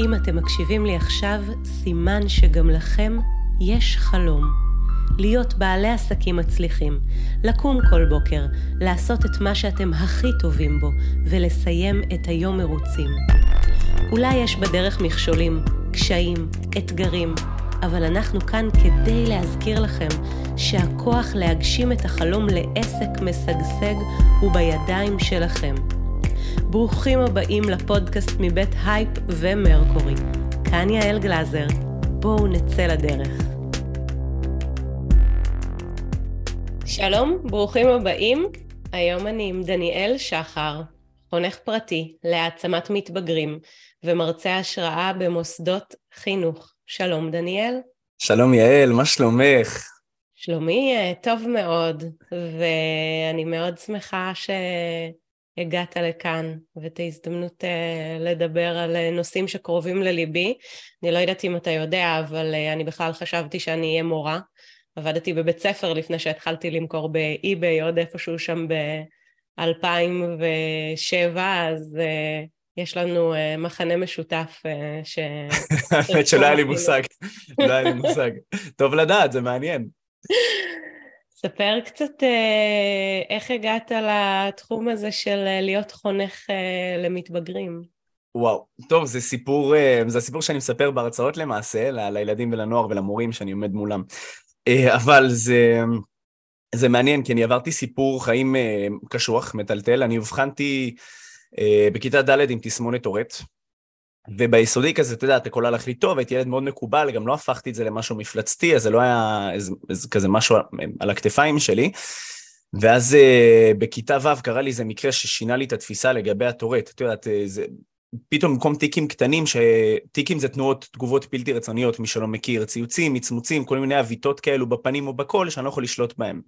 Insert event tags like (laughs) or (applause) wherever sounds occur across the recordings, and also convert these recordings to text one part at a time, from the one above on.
אם אתם מקשיבים לי עכשיו, סימן שגם לכם יש חלום. להיות בעלי עסקים מצליחים, לקום כל בוקר, לעשות את מה שאתם הכי טובים בו, ולסיים את היום מרוצים. אולי יש בדרך מכשולים, קשיים, אתגרים, אבל אנחנו כאן כדי להזכיר לכם שהכוח להגשים את החלום לעסק משגשג הוא בידיים שלכם. ברוכים הבאים לפודקאסט מבית הייפ ומרקורי. כאן יעל גלאזר, בואו נצא לדרך. שלום, ברוכים הבאים. היום אני עם דניאל שחר, חונך פרטי להעצמת מתבגרים ומרצה השראה במוסדות חינוך. שלום, דניאל. שלום, יעל, מה שלומך? שלומי אה, טוב מאוד, ואני מאוד שמחה שהגעת לכאן, ואת ההזדמנות אה, לדבר על אה, נושאים שקרובים לליבי. אני לא יודעת אם אתה יודע, אבל אני בכלל חשבתי שאני אהיה מורה. עבדתי בבית ספר לפני שהתחלתי למכור באי-ביי, עוד איפשהו שם ב-2007, אז... יש לנו מחנה משותף ש... (laughs) האמת שלא היה לי מושג, לא היה לי מושג. טוב לדעת, זה מעניין. (laughs) ספר קצת uh, איך הגעת לתחום הזה של uh, להיות חונך uh, למתבגרים. וואו, טוב, זה סיפור, זה הסיפור שאני מספר בהרצאות למעשה, לילדים ולנוער ולמורים שאני עומד מולם. אבל זה, זה מעניין, כי אני עברתי סיפור חיים קשוח, מטלטל, אני אובחנתי... אה, בכיתה ד' עם תסמונת טורט, וביסודי כזה, אתה יודע, אתה הכל הלך לי טוב, הייתי ילד מאוד מקובל, גם לא הפכתי את זה למשהו מפלצתי, אז זה לא היה איזה, איזה כזה משהו על הכתפיים שלי. ואז uh, בכיתה ו' קרה לי איזה מקרה ששינה לי את התפיסה לגבי הטורט. את יודעת, אה, זה... פתאום במקום טיקים קטנים, שטיקים זה תנועות, תגובות בלתי רצוניות, מי שלא מכיר, ציוצים, מצמוצים, כל מיני עוויתות כאלו בפנים או בקול, שאני לא יכול לשלוט בהם.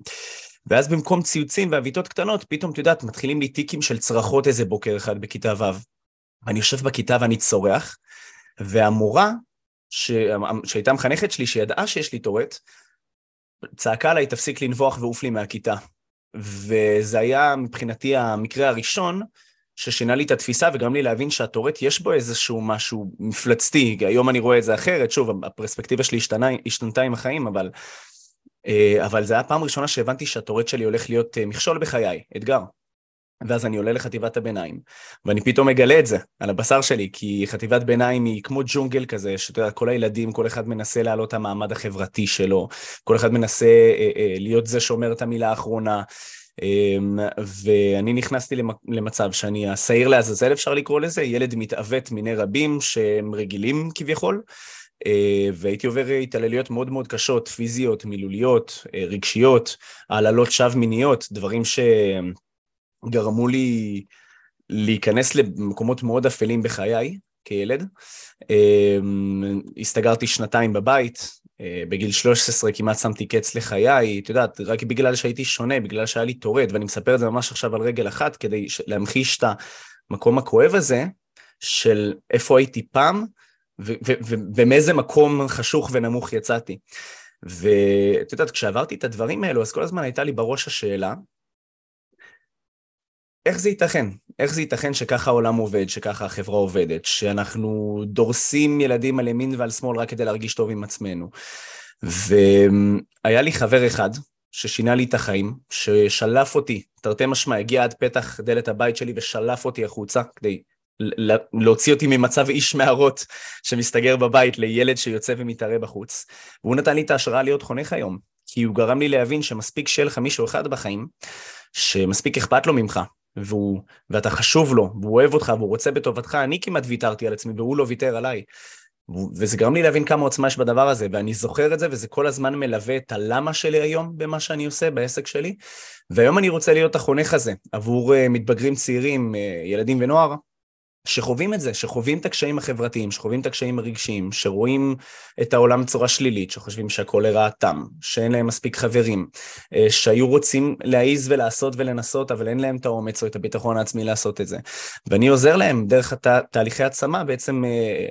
ואז במקום ציוצים ועוויתות קטנות, פתאום, את יודעת, מתחילים לי טיקים של צרחות איזה בוקר אחד בכיתה ו'. ואני יושב בכיתה ואני צורח, והמורה, ש... שהייתה מחנכת שלי, שידעה שיש לי טורט, צעקה עליי, תפסיק לנבוח ועוף לי מהכיתה. וזה היה מבחינתי המקרה הראשון ששינה לי את התפיסה וגרם לי להבין שהטורט יש בו איזשהו משהו מפלצתי, היום אני רואה את זה אחרת, שוב, הפרספקטיבה שלי השתנה, השתנתה עם החיים, אבל אה, אבל זו הייתה הפעם הראשונה שהבנתי שהטורט שלי הולך להיות אה, מכשול בחיי, אתגר. ואז אני עולה לחטיבת הביניים, ואני פתאום מגלה את זה על הבשר שלי, כי חטיבת ביניים היא כמו ג'ונגל כזה, שאתה יודע, כל הילדים, כל אחד מנסה להעלות את המעמד החברתי שלו, כל אחד מנסה אה, אה, להיות זה שאומר את המילה האחרונה, אה, ואני נכנסתי למצב שאני השעיר לעזאזל, אפשר לקרוא לזה, ילד מתעוות מיני רבים שהם רגילים כביכול. אה, והייתי עובר התעללויות מאוד מאוד קשות, פיזיות, מילוליות, אה, רגשיות, העללות שווא מיניות, דברים שגרמו לי להיכנס למקומות מאוד אפלים בחיי כילד. אה, הסתגרתי שנתיים בבית, בגיל 13 כמעט שמתי קץ לחיי, את יודעת, רק בגלל שהייתי שונה, בגלל שהיה לי טורט, ואני מספר את זה ממש עכשיו על רגל אחת, כדי להמחיש את המקום הכואב הזה, של איפה הייתי פעם, ומאיזה מקום חשוך ונמוך יצאתי. ואת יודעת, כשעברתי את הדברים האלו, אז כל הזמן הייתה לי בראש השאלה, איך זה ייתכן? איך זה ייתכן שככה העולם עובד, שככה החברה עובדת, שאנחנו דורסים ילדים על ימין ועל שמאל רק כדי להרגיש טוב עם עצמנו? והיה לי חבר אחד ששינה לי את החיים, ששלף אותי, תרתי משמע, הגיע עד פתח דלת הבית שלי ושלף אותי החוצה כדי להוציא אותי ממצב איש מערות שמסתגר בבית לילד שיוצא ומתערה בחוץ. והוא נתן לי את ההשראה להיות חונך היום, כי הוא גרם לי להבין שמספיק שיהיה לך מישהו אחד בחיים, שמספיק אכפת לו ממך, והוא, ואתה חשוב לו, והוא אוהב אותך, והוא רוצה בטובתך, אני כמעט ויתרתי על עצמי, והוא לא ויתר עליי. וזה גרם לי להבין כמה עוצמה יש בדבר הזה, ואני זוכר את זה, וזה כל הזמן מלווה את הלמה שלי היום במה שאני עושה, בעסק שלי. והיום אני רוצה להיות החונך הזה עבור uh, מתבגרים צעירים, uh, ילדים ונוער, שחווים את זה, שחווים את הקשיים החברתיים, שחווים את הקשיים הרגשיים, שרואים את העולם בצורה שלילית, שחושבים שהכל לרעתם, שאין להם מספיק חברים, אה, שהיו רוצים להעיז ולעשות ולנסות, אבל אין להם את האומץ או את הביטחון העצמי לעשות את זה. ואני עוזר להם דרך הת... תהליכי עצמה בעצם אה,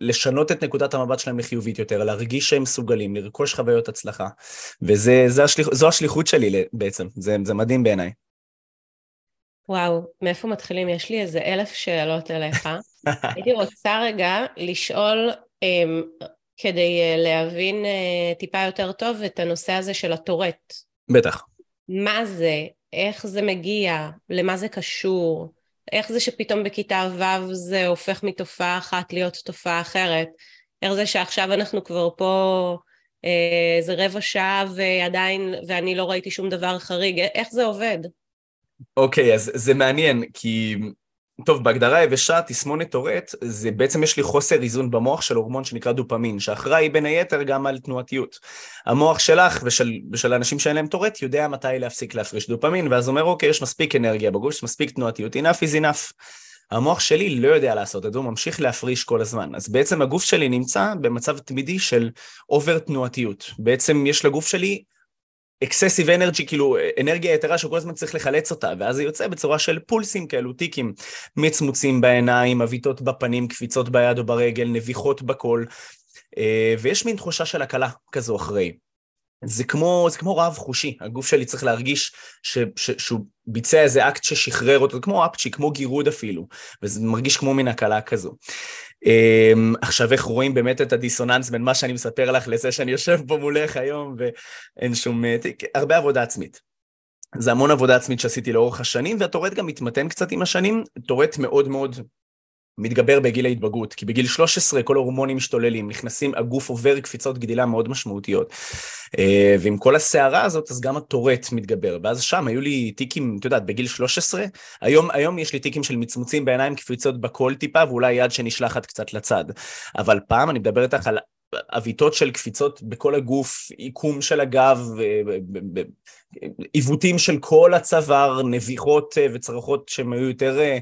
לשנות את נקודת המבט שלהם לחיובית יותר, להרגיש שהם מסוגלים, לרכוש חוויות הצלחה. וזו השליח... השליחות שלי בעצם, זה, זה מדהים בעיניי. וואו, מאיפה מתחילים? יש לי איזה אלף שאלות אליך. (laughs) הייתי רוצה רגע לשאול, um, כדי uh, להבין uh, טיפה יותר טוב את הנושא הזה של הטורט. בטח. מה זה? איך זה מגיע? למה זה קשור? איך זה שפתאום בכיתה ו' זה הופך מתופעה אחת להיות תופעה אחרת? איך זה שעכשיו אנחנו כבר פה אה, איזה רבע שעה ועדיין, ואני לא ראיתי שום דבר חריג? איך זה עובד? אוקיי, אז זה מעניין, כי טוב, בהגדרה היבשה, תסמונת טורט, זה בעצם יש לי חוסר איזון במוח של הורמון שנקרא דופמין, שאחראי בין היתר גם על תנועתיות. המוח שלך ושל, ושל אנשים שאין להם טורט יודע מתי להפסיק להפריש דופמין, ואז אומר, אוקיי, יש מספיק אנרגיה בגוף, יש מספיק תנועתיות, enough is enough. המוח שלי לא יודע לעשות את זה, הוא ממשיך להפריש כל הזמן. אז בעצם הגוף שלי נמצא במצב תמידי של אובר תנועתיות. בעצם יש לגוף שלי excessive energy, כאילו אנרגיה יתרה שכל הזמן צריך לחלץ אותה, ואז זה יוצא בצורה של פולסים כאלו, טיקים, מצמוצים בעיניים, עוויתות בפנים, קפיצות ביד או ברגל, נביחות בקול, אה, ויש מין תחושה של הקלה כזו אחרי. זה כמו, זה כמו רעב חושי, הגוף שלי צריך להרגיש ש, ש, שהוא ביצע איזה אקט ששחרר אותו, זה כמו אפצ'י, כמו גירוד אפילו, וזה מרגיש כמו מין הקלה כזו. Um, עכשיו איך רואים באמת את הדיסוננס בין מה שאני מספר לך לזה שאני יושב פה מולך היום ואין שום אה, הרבה עבודה עצמית. זה המון עבודה עצמית שעשיתי לאורך השנים, והטורט גם מתמתן קצת עם השנים, טורט מאוד מאוד מתגבר בגיל ההתבגרות, כי בגיל 13 כל ההורמונים משתוללים, נכנסים, הגוף עובר קפיצות גדילה מאוד משמעותיות. אה, ועם כל הסערה הזאת, אז גם הטורט מתגבר. ואז שם היו לי טיקים, את יודעת, בגיל 13, היום, היום יש לי טיקים של מצמוצים בעיניים, קפיצות בכל טיפה, ואולי יד שנשלחת קצת לצד. אבל פעם, אני מדבר איתך על עוויתות של קפיצות בכל הגוף, עיקום של הגב, עיוותים של כל הצוואר, נביחות אה, וצרחות שהם היו יותר אה,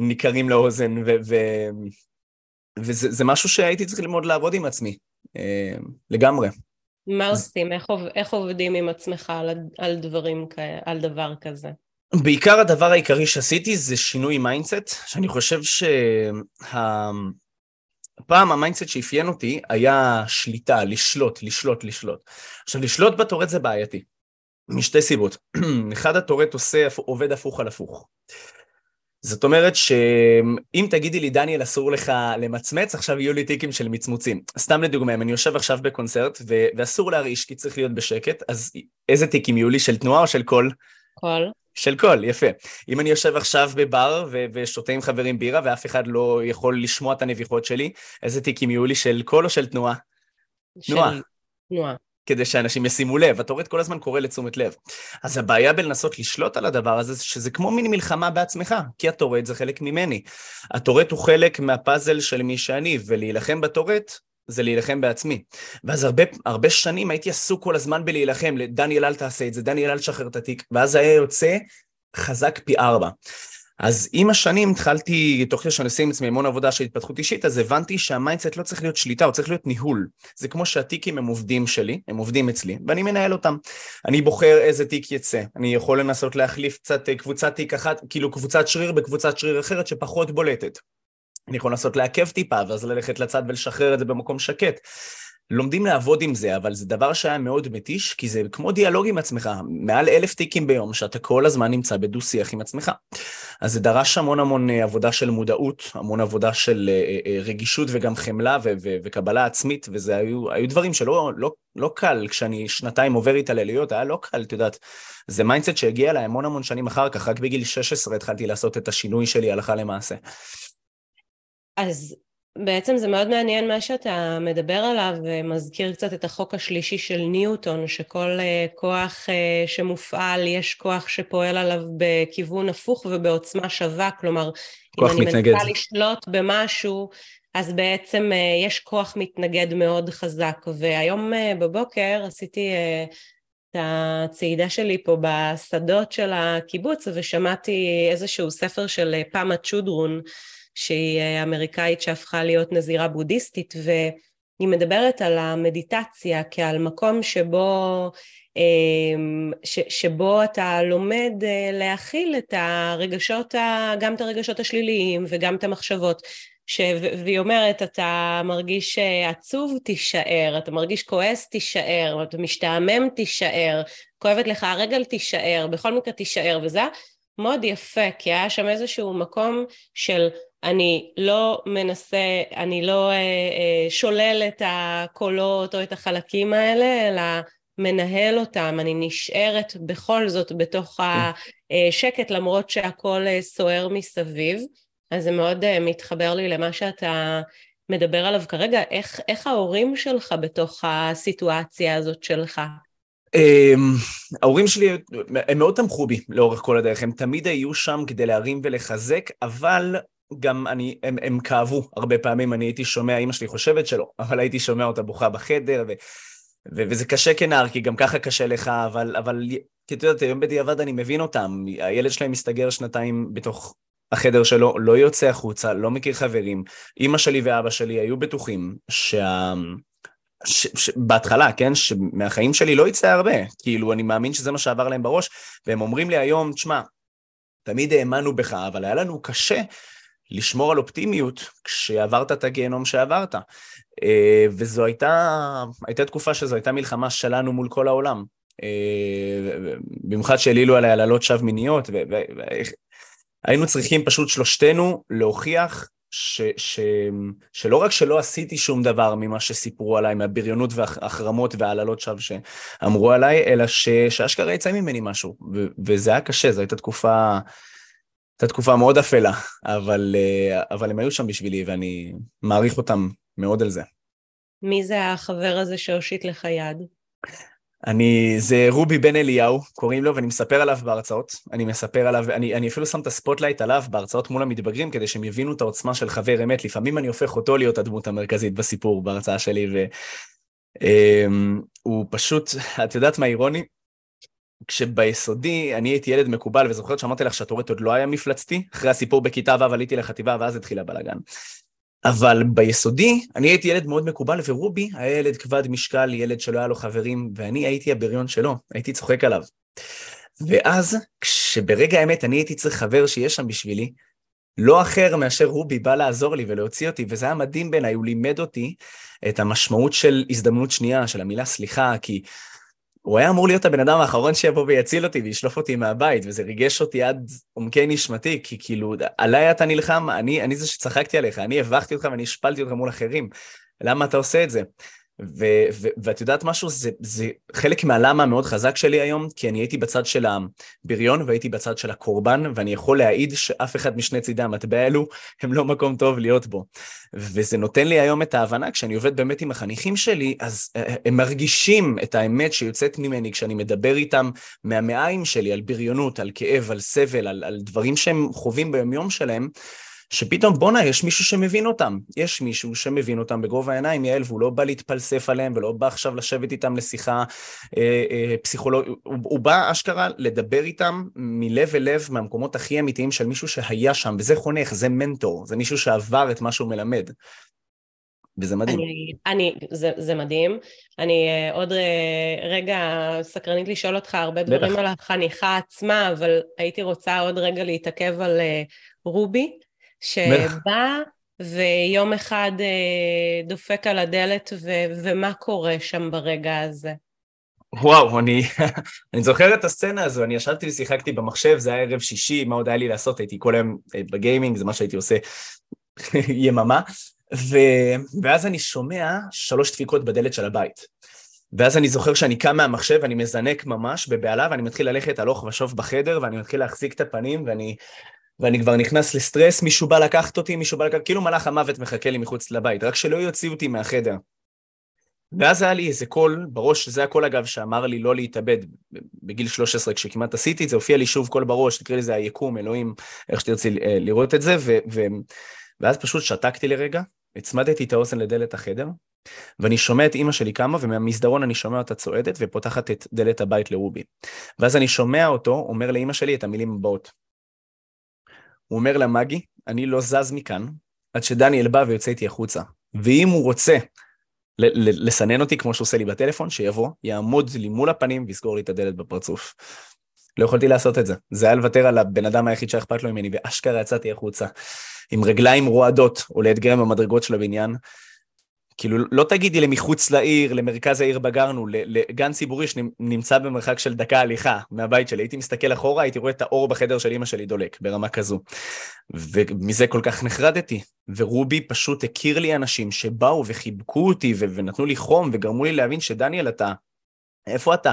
ניכרים לאוזן, ו- ו- וזה משהו שהייתי צריך ללמוד לעבוד עם עצמי, אה, לגמרי. מה עושים? איך, איך עובדים עם עצמך על, על דברים על דבר כזה? בעיקר הדבר העיקרי שעשיתי זה שינוי mindset, שאני חושב שהפעם שה... ה mindset שאפיין אותי היה שליטה, לשלוט, לשלוט, לשלוט. עכשיו, לשלוט בטורט זה בעייתי, משתי סיבות. (clears throat) אחד, הטורט עושה, עובד הפוך על הפוך. זאת אומרת שאם תגידי לי, דניאל, אסור לך למצמץ, עכשיו יהיו לי טיקים של מצמוצים. סתם לדוגמה, אם אני יושב עכשיו בקונצרט ו- ואסור להרעיש כי צריך להיות בשקט, אז איזה טיקים יהיו לי, של תנועה או של קול? קול. של קול, יפה. אם אני יושב עכשיו בבר ו- ושותה עם חברים בירה ואף אחד לא יכול לשמוע את הנביחות שלי, איזה טיקים יהיו לי, של קול או של תנועה? של תנועה. תנועה. כדי שאנשים ישימו לב. הטורט כל הזמן קורא לתשומת לב. אז הבעיה בלנסות לשלוט על הדבר הזה, שזה כמו מין מלחמה בעצמך, כי הטורט זה חלק ממני. הטורט הוא חלק מהפאזל של מי שאני, ולהילחם בטורט זה להילחם בעצמי. ואז הרבה, הרבה שנים הייתי עסוק כל הזמן בלהילחם, דניאל אל תעשה את זה, דניאל אל תשחרר את התיק, ואז היה יוצא חזק פי ארבע. אז עם השנים התחלתי, תוך כדי שאני עושה עם עצמי המון עבודה של התפתחות אישית, אז הבנתי שה mindset לא צריך להיות שליטה, הוא צריך להיות ניהול. זה כמו שהטיקים הם עובדים שלי, הם עובדים אצלי, ואני מנהל אותם. אני בוחר איזה טיק יצא. אני יכול לנסות להחליף קצת אה, קבוצת טיק אחת, כאילו קבוצת שריר בקבוצת שריר אחרת שפחות בולטת. אני יכול לנסות לעכב טיפה, ואז ללכת לצד ולשחרר את זה במקום שקט. לומדים לעבוד עם זה, אבל זה דבר שהיה מאוד מתיש, כי זה כמו דיאלוג עם עצמך, מעל אלף טיקים ביום, שאתה כל הזמן נמצא בדו-שיח עם עצמך. אז זה דרש המון המון אה, עבודה של מודעות, המון עבודה של אה, אה, רגישות וגם חמלה ו- ו- וקבלה עצמית, וזה היו, היו דברים שלא לא, לא קל, כשאני שנתיים עובר התעללויות, היה לא קל, את יודעת. זה mindset שהגיע אליי המון המון שנים אחר כך, רק בגיל 16 התחלתי לעשות את השינוי שלי הלכה למעשה. אז בעצם זה מאוד מעניין מה שאתה מדבר עליו ומזכיר קצת את החוק השלישי של ניוטון שכל uh, כוח uh, שמופעל יש כוח שפועל עליו בכיוון הפוך ובעוצמה שווה כלומר אם אני מתנגד. מנסה לשלוט במשהו אז בעצם uh, יש כוח מתנגד מאוד חזק והיום בבוקר עשיתי את הצעידה שלי פה בשדות של הקיבוץ ושמעתי איזשהו ספר של פאמה צ'ודרון שהיא אה, אמריקאית שהפכה להיות נזירה בודהיסטית והיא מדברת על המדיטציה כעל מקום שבו, אמ, ש, שבו אתה לומד אה, להכיל את הרגשות, גם את הרגשות השליליים וגם את המחשבות. ש... והיא אומרת, אתה מרגיש אה, עצוב, תישאר, אתה מרגיש כועס, תישאר, אתה משתעמם, תישאר, כואבת לך הרגל, תישאר, בכל מקרה תישאר, וזה מאוד יפה, כי היה שם איזשהו מקום של אני לא מנסה, אני לא אה, אה, שולל את הקולות או את החלקים האלה, אלא מנהל אותם, אני נשארת בכל זאת בתוך השקט למרות שהכל אה, סוער מסביב, אז זה מאוד אה, מתחבר לי למה שאתה מדבר עליו כרגע, איך, איך ההורים שלך בתוך הסיטואציה הזאת שלך? Um, ההורים שלי, הם מאוד תמכו בי לאורך כל הדרך, הם תמיד היו שם כדי להרים ולחזק, אבל גם אני, הם, הם כאבו הרבה פעמים, אני הייתי שומע, אמא שלי חושבת שלא, אבל הייתי שומע אותה בוכה בחדר, ו, ו, וזה קשה כנער, כי גם ככה קשה לך, אבל, אבל כי את יודעת, היום בדיעבד אני מבין אותם, הילד שלהם מסתגר שנתיים בתוך החדר שלו, לא יוצא החוצה, לא מכיר חברים. אמא שלי ואבא שלי היו בטוחים שה... ש, ש, בהתחלה, כן, שמהחיים שלי לא יצא הרבה, כאילו, אני מאמין שזה מה שעבר להם בראש, והם אומרים לי היום, תשמע, תמיד האמנו בך, אבל היה לנו קשה לשמור על אופטימיות כשעברת את הגיהנום שעברת. אה, וזו הייתה, הייתה תקופה שזו הייתה מלחמה שלנו מול כל העולם. אה, במיוחד שהעלילו עליי עללות שווא מיניות, והיינו צריכים פשוט שלושתנו להוכיח ש, ש, שלא רק שלא עשיתי שום דבר ממה שסיפרו עליי, מהבריונות והחרמות והעללות שווא שאמרו עליי, אלא ש, שאשכרה יצא ממני משהו. ו, וזה היה קשה, זו הייתה תקופה, הייתה תקופה מאוד אפלה, אבל, אה, אבל הם היו שם בשבילי ואני מעריך אותם מאוד על זה. מי זה החבר הזה שהושיט לך יד? אני, זה רובי בן אליהו, קוראים לו, ואני מספר עליו בהרצאות. אני מספר עליו, אני, אני אפילו שם את ה spotlight עליו בהרצאות מול המתבגרים, כדי שהם יבינו את העוצמה של חבר אמת. לפעמים אני הופך אותו להיות הדמות המרכזית בסיפור, בהרצאה שלי, והוא um, פשוט, את יודעת מה אירוני? כשביסודי אני הייתי ילד מקובל, וזוכרת שאמרתי לך שהטורט עוד לא היה מפלצתי, אחרי הסיפור בכיתה ו' עליתי לחטיבה ואז התחיל הבלאגן. אבל ביסודי, אני הייתי ילד מאוד מקובל, ורובי היה ילד כבד משקל, ילד שלא היה לו חברים, ואני הייתי הבריון שלו, הייתי צוחק עליו. ואז, כשברגע האמת אני הייתי צריך חבר שיהיה שם בשבילי, לא אחר מאשר רובי בא לעזור לי ולהוציא אותי, וזה היה מדהים בעיניי, הוא לימד אותי את המשמעות של הזדמנות שנייה, של המילה סליחה, כי הוא היה אמור להיות הבן אדם האחרון שיבוא ויציל אותי וישלוף אותי מהבית, וזה ריגש אותי עד עומקי נשמתי, כי כאילו, עליי אתה נלחם, אני, אני זה שצחקתי עליך, אני הבכתי אותך ואני השפלתי אותך מול אחרים. למה אתה עושה את זה? ו- ו- ואת יודעת משהו? זה, זה חלק מהלמה המאוד חזק שלי היום, כי אני הייתי בצד של הבריון והייתי בצד של הקורבן, ואני יכול להעיד שאף אחד משני צידי המטבע האלו הם לא מקום טוב להיות בו. וזה נותן לי היום את ההבנה, כשאני עובד באמת עם החניכים שלי, אז אה, הם מרגישים את האמת שיוצאת ממני כשאני מדבר איתם מהמעיים שלי על בריונות, על כאב, על סבל, על, על דברים שהם חווים ביומיום שלהם. שפתאום בואנה, יש מישהו שמבין אותם. יש מישהו שמבין אותם בגובה העיניים, יעל, והוא לא בא להתפלסף עליהם ולא בא עכשיו לשבת איתם לשיחה אה, אה, פסיכולוגית, הוא, הוא בא אשכרה לדבר איתם מלב אל לב, מהמקומות הכי אמיתיים של מישהו שהיה שם, וזה חונך, זה מנטור, זה מישהו שעבר את מה שהוא מלמד. וזה מדהים. אני, אני זה, זה מדהים. אני uh, עוד uh, רגע סקרנית לשאול אותך הרבה דברים בטח. על החניכה עצמה, אבל הייתי רוצה עוד רגע להתעכב על uh, רובי. שבא ויום אחד אה, דופק על הדלת, ו- ומה קורה שם ברגע הזה? וואו, אני, (laughs) אני זוכר את הסצנה הזו, אני ישבתי ושיחקתי במחשב, זה היה ערב שישי, מה עוד היה לי לעשות? הייתי כל היום אה, בגיימינג, זה מה שהייתי עושה (laughs) יממה, ו... ואז אני שומע שלוש דפיקות בדלת של הבית. ואז אני זוכר שאני קם מהמחשב, אני מזנק ממש בבהלה, ואני מתחיל ללכת הלוך ושוב בחדר, ואני מתחיל להחזיק את הפנים, ואני ואני כבר נכנס לסטרס, מישהו בא לקחת אותי, מישהו בא לקחת, כאילו מלאך המוות מחכה לי מחוץ לבית, רק שלא יוציאו אותי מהחדר. ואז היה לי איזה קול בראש, זה הקול אגב שאמר לי לא להתאבד בגיל 13, כשכמעט עשיתי את זה, הופיע לי שוב קול בראש, תקראי לזה היקום, אלוהים, איך שתרצי אה, לראות את זה, ו- ו- ואז פשוט שתקתי לרגע, הצמדתי את האוזן לדלת החדר, ואני שומע את אימא שלי קמה, ומהמסדרון אני שומע אותה צועדת ופותחת את דלת הבית לרובי. ואז אני שומע אותו אומר לאימא שלי את המילים הבאות. הוא אומר לה, מגי, אני לא זז מכאן עד שדניאל בא ויוצא איתי החוצה. ואם הוא רוצה לסנן אותי כמו שהוא עושה לי בטלפון, שיבוא, יעמוד לי מול הפנים ויסגור לי את הדלת בפרצוף. לא יכולתי לעשות את זה. זה היה לוותר על הבן אדם היחיד שהיה אכפת לו ממני, ואשכרה יצאתי החוצה עם רגליים רועדות, או לאתגר עם המדרגות של הבניין, כאילו, לא תגידי למחוץ לעיר, למרכז העיר בגרנו, לגן ציבורי שנמצא במרחק של דקה הליכה מהבית שלי. הייתי מסתכל אחורה, הייתי רואה את האור בחדר של אמא שלי דולק, ברמה כזו. ומזה כל כך נחרדתי. ורובי פשוט הכיר לי אנשים שבאו וחיבקו אותי ונתנו לי חום וגרמו לי להבין שדניאל, אתה... איפה אתה?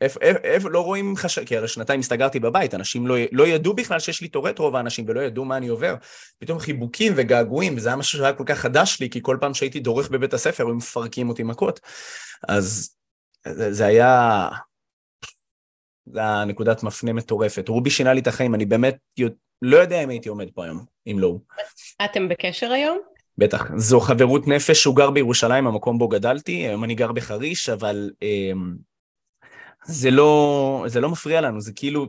איפה, איפה, לא רואים חשד, כי הרי שנתיים הסתגרתי בבית, אנשים לא, לא ידעו בכלל שיש לי טורט רוב האנשים ולא ידעו מה אני עובר. פתאום חיבוקים וגעגועים, וזה היה משהו שהיה כל כך חדש לי, כי כל פעם שהייתי דורך בבית הספר, היו מפרקים אותי מכות. אז זה, זה היה... זה היה נקודת מפנה מטורפת. רובי שינה לי את החיים, אני באמת לא יודע אם הייתי עומד פה היום, אם לא הוא. אתם בקשר היום? בטח. זו חברות נפש, הוא גר בירושלים, המקום בו גדלתי, היום אני גר בחריש, אבל... אה, זה לא, זה לא מפריע לנו, זה כאילו,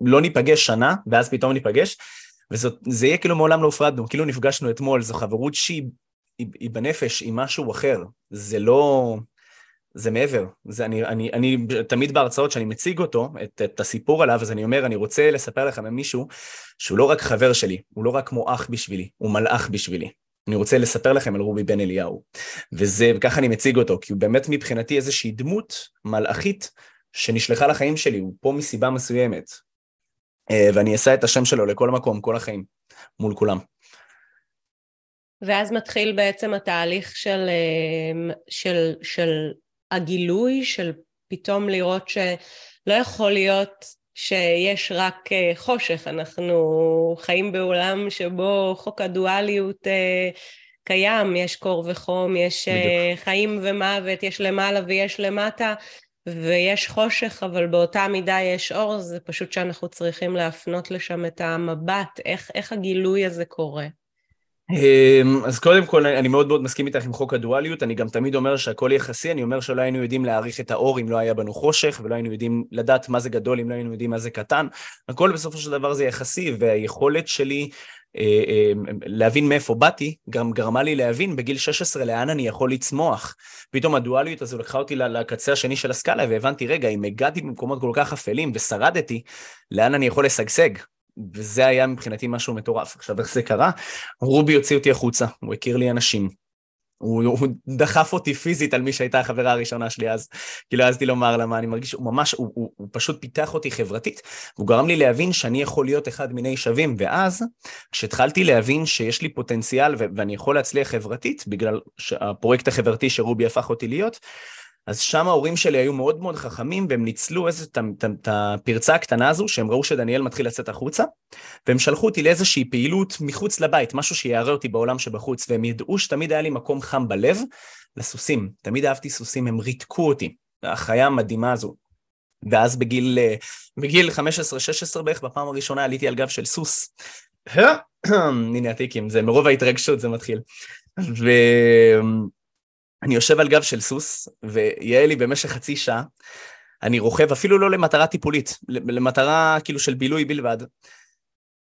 לא ניפגש שנה, ואז פתאום ניפגש, וזה יהיה כאילו מעולם לא הופרדנו, כאילו נפגשנו אתמול, זו חברות שהיא היא, היא בנפש, היא משהו אחר, זה לא... זה מעבר. זה אני, אני, אני תמיד בהרצאות שאני מציג אותו, את, את הסיפור עליו, אז אני אומר, אני רוצה לספר לכם על מישהו שהוא לא רק חבר שלי, הוא לא רק כמו אח בשבילי, הוא מלאך בשבילי. אני רוצה לספר לכם על רובי בן אליהו. וזה, וככה אני מציג אותו, כי הוא באמת מבחינתי איזושהי דמות מלאכית שנשלחה לחיים שלי, הוא פה מסיבה מסוימת. אה, ואני אשא את השם שלו לכל מקום, כל החיים, מול כולם. ואז מתחיל בעצם התהליך של, אה, של, של הגילוי, של פתאום לראות שלא יכול להיות שיש רק אה, חושך, אנחנו חיים בעולם שבו חוק הדואליות קיים, יש קור וחום, יש בדיוק. חיים ומוות, יש למעלה ויש למטה, ויש חושך, אבל באותה מידה יש אור, זה פשוט שאנחנו צריכים להפנות לשם את המבט, איך, איך הגילוי הזה קורה. אמ, אז קודם כל, אני מאוד מאוד מסכים איתך עם חוק הדואליות, אני גם תמיד אומר שהכל יחסי, אני אומר שלא היינו יודעים להעריך את האור אם לא היה בנו חושך, ולא היינו יודעים לדעת מה זה גדול אם לא היינו יודעים מה זה קטן. הכל בסופו של דבר זה יחסי, והיכולת שלי אה, אה, להבין מאיפה באתי, גם גרמה לי להבין בגיל 16 לאן אני יכול לצמוח. פתאום הדואליות הזו לקחה אותי לקצה השני של הסקאלה, והבנתי, רגע, אם הגעתי במקומות כל כך אפלים ושרדתי, לאן אני יכול לשגשג? וזה היה מבחינתי משהו מטורף. עכשיו, איך זה קרה? רובי הוציא אותי החוצה, הוא הכיר לי אנשים, הוא, הוא דחף אותי פיזית על מי שהייתה החברה הראשונה שלי אז, כי לא העזתי לומר לה מה אני מרגיש, הוא ממש, הוא, הוא, הוא פשוט פיתח אותי חברתית, הוא גרם לי להבין שאני יכול להיות אחד מיני שווים, ואז כשהתחלתי להבין שיש לי פוטנציאל ו- ואני יכול להצליח חברתית, בגלל הפרויקט החברתי שרובי הפך אותי להיות, אז שם ההורים שלי היו מאוד מאוד חכמים, והם ניצלו את הפרצה הקטנה הזו, שהם ראו שדניאל מתחיל לצאת החוצה, והם שלחו אותי לאיזושהי פעילות מחוץ לבית, משהו שיערה אותי בעולם שבחוץ, והם ידעו שתמיד היה לי מקום חם בלב לסוסים. תמיד אהבתי סוסים, הם ריתקו אותי, החיה המדהימה הזו. ואז בגיל, בגיל 15-16 בערך, בפעם הראשונה עליתי על גב של סוס. (clears throat) הנה הטיקים, זה מרוב ההתרגשות זה מתחיל. ו... אני יושב על גב של סוס, ויהיה לי במשך חצי שעה, אני רוכב אפילו לא למטרה טיפולית, למטרה כאילו של בילוי בלבד.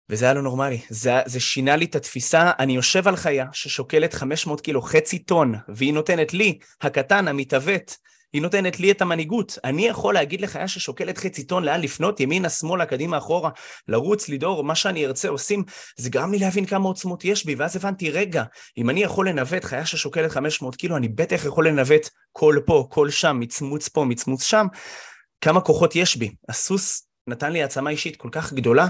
וזה היה לא נורמלי, זה, זה שינה לי את התפיסה, אני יושב על חיה ששוקלת 500 קילו, חצי טון, והיא נותנת לי, הקטן, המתעוות, היא נותנת לי את המנהיגות. אני יכול להגיד לחיה ששוקלת חצי טון לאן לפנות, ימינה, שמאלה, קדימה, אחורה, לרוץ, לדהור, מה שאני ארצה עושים. זה גרם לי להבין כמה עוצמות יש בי, ואז הבנתי, רגע, אם אני יכול לנווט חיה ששוקלת 500 קילו, אני בטח יכול לנווט קול פה, קול שם, מצמוץ פה, מצמוץ שם. כמה כוחות יש בי. הסוס נתן לי העצמה אישית כל כך גדולה,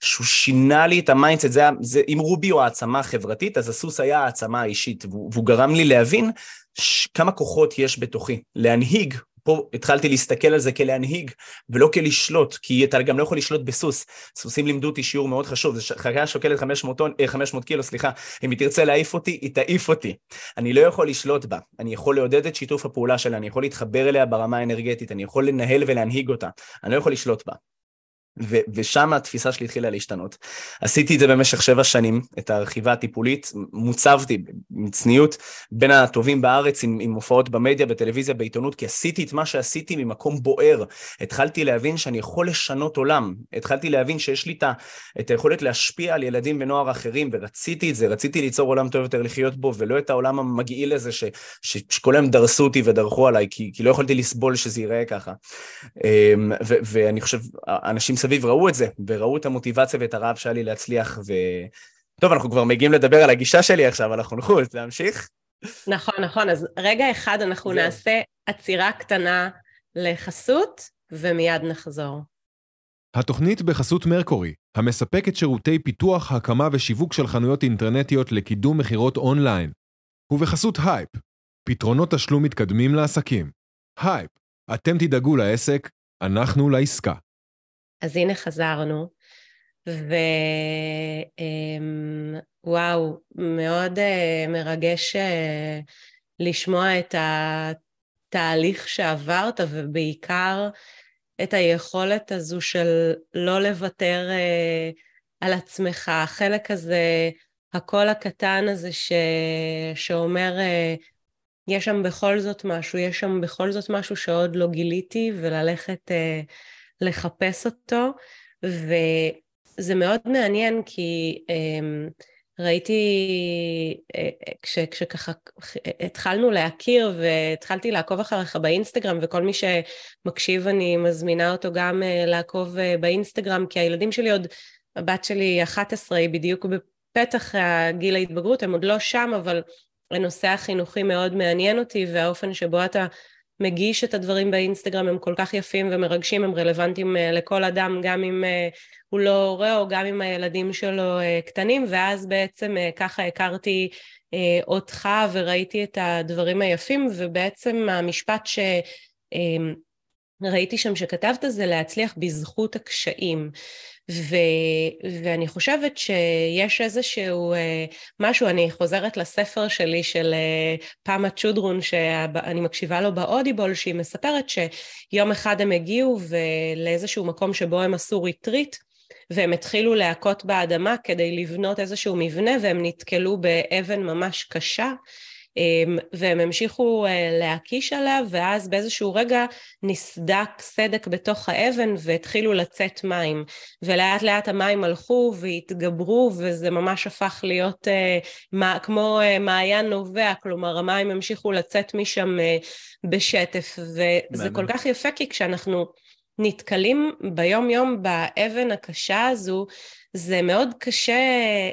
שהוא שינה לי את ה mindset, זה, זה, אם רובי הוא העצמה החברתית, אז הסוס היה העצמה האישית, והוא, והוא גרם לי להבין ש, כמה כוחות יש בתוכי. להנהיג, פה התחלתי להסתכל על זה כלהנהיג, ולא כלשלוט, כי אתה גם לא יכול לשלוט בסוס. סוסים לימדו אותי שיעור מאוד חשוב, זה חיה שוקלת 500, טון, 500 קילו, סליחה, אם היא תרצה להעיף אותי, היא תעיף אותי. אני לא יכול לשלוט בה, אני יכול לעודד את שיתוף הפעולה שלה, אני יכול להתחבר אליה ברמה האנרגטית, אני יכול לנהל ולהנהיג אותה, אני לא יכול לשלוט בה. ו- ושם התפיסה שלי התחילה להשתנות. עשיתי את זה במשך שבע שנים, את הרכיבה הטיפולית, מוצבתי מצניעות בין הטובים בארץ עם, עם הופעות במדיה, בטלוויזיה, בעיתונות, כי עשיתי את מה שעשיתי ממקום בוער. התחלתי להבין שאני יכול לשנות עולם, התחלתי להבין שיש לי את, היכולת להשפיע על ילדים ונוער אחרים, ורציתי את זה, רציתי ליצור עולם טוב יותר לחיות בו, ולא את העולם המגעיל הזה ש, ש, שכל היום דרסו אותי ודרכו עליי, כי, כי לא יכולתי לסבול שזה ייראה ככה. אמ, ו, ואני חושב, אנשים מסביב ראו את זה, וראו את המוטיבציה ואת הרעב שהיה לי להצליח, ו... טוב, אנחנו כבר מגיעים לדבר על הגישה שלי עכשיו, על החונכות, (laughs) להמשיך? נכון, נכון. אז רגע אחד אנחנו זה. נעשה עצירה קטנה לחסות, ומיד נחזור. התוכנית בחסות מרקורי, המספקת שירותי פיתוח, הקמה ושיווק של חנויות אינטרנטיות לקידום מכירות אונליין. ובחסות הייפ, פתרונות תשלום מתקדמים לעסקים. הייפ, אתם תדאגו לעסק, אנחנו לעסקה. אז הנה חזרנו, ווואו, אמ, מאוד uh, מרגש uh, לשמוע את התהליך שעברת, ובעיקר את היכולת הזו של לא לוותר uh, על עצמך, החלק הזה, הקול הקטן הזה ש... שאומר, יש שם בכל זאת משהו, יש שם בכל זאת משהו שעוד לא גיליתי, וללכת uh, לחפש אותו. וזה מאוד מעניין כי um, ראיתי, אה, כש, כשככה התחלנו להכיר והתחלתי לעקוב אחריך באינסטגרם וכל מי שמקשיב אני מזמינה אותו גם אה, לעקוב אה, באינסטגרם כי הילדים שלי עוד, הבת שלי 11 היא בדיוק בפתח גיל ההתבגרות, הם עוד לא שם אבל הנושא החינוכי מאוד מעניין אותי והאופן שבו אתה מגיש את הדברים באינסטגרם הם כל כך יפים ומרגשים, הם רלוונטיים אה, לכל אדם, גם אם אה, הוא לא הורה או גם אם הילדים שלו אה, קטנים, ואז בעצם ככה הכרתי אותך וראיתי את הדברים היפים, ובעצם המשפט ש... ראיתי שם שכתבת זה להצליח בזכות הקשיים. ו, ואני חושבת שיש איזשהו אה, משהו, אני חוזרת לספר שלי של אה, פאמה צ'ודרון, שאני מקשיבה לו באודיבול, שהיא מספרת שיום אחד הם הגיעו לאיזשהו מקום שבו הם עשו ריטריט, והם התחילו להכות באדמה כדי לבנות איזשהו מבנה, והם נתקלו באבן ממש קשה. אמ, והם המשיכו אה, להקיש עליה, ואז באיזשהו רגע נסדק סדק בתוך האבן והתחילו לצאת מים. ולאט לאט המים הלכו והתגברו, וזה ממש הפך להיות uh, כמו uh, מעיין נובע, כלומר המים המשיכו לצאת משם בשטף. וזה כל כך יפה, כי כשאנחנו נתקלים ביום יום באבן הקשה הזו, זה מאוד קשה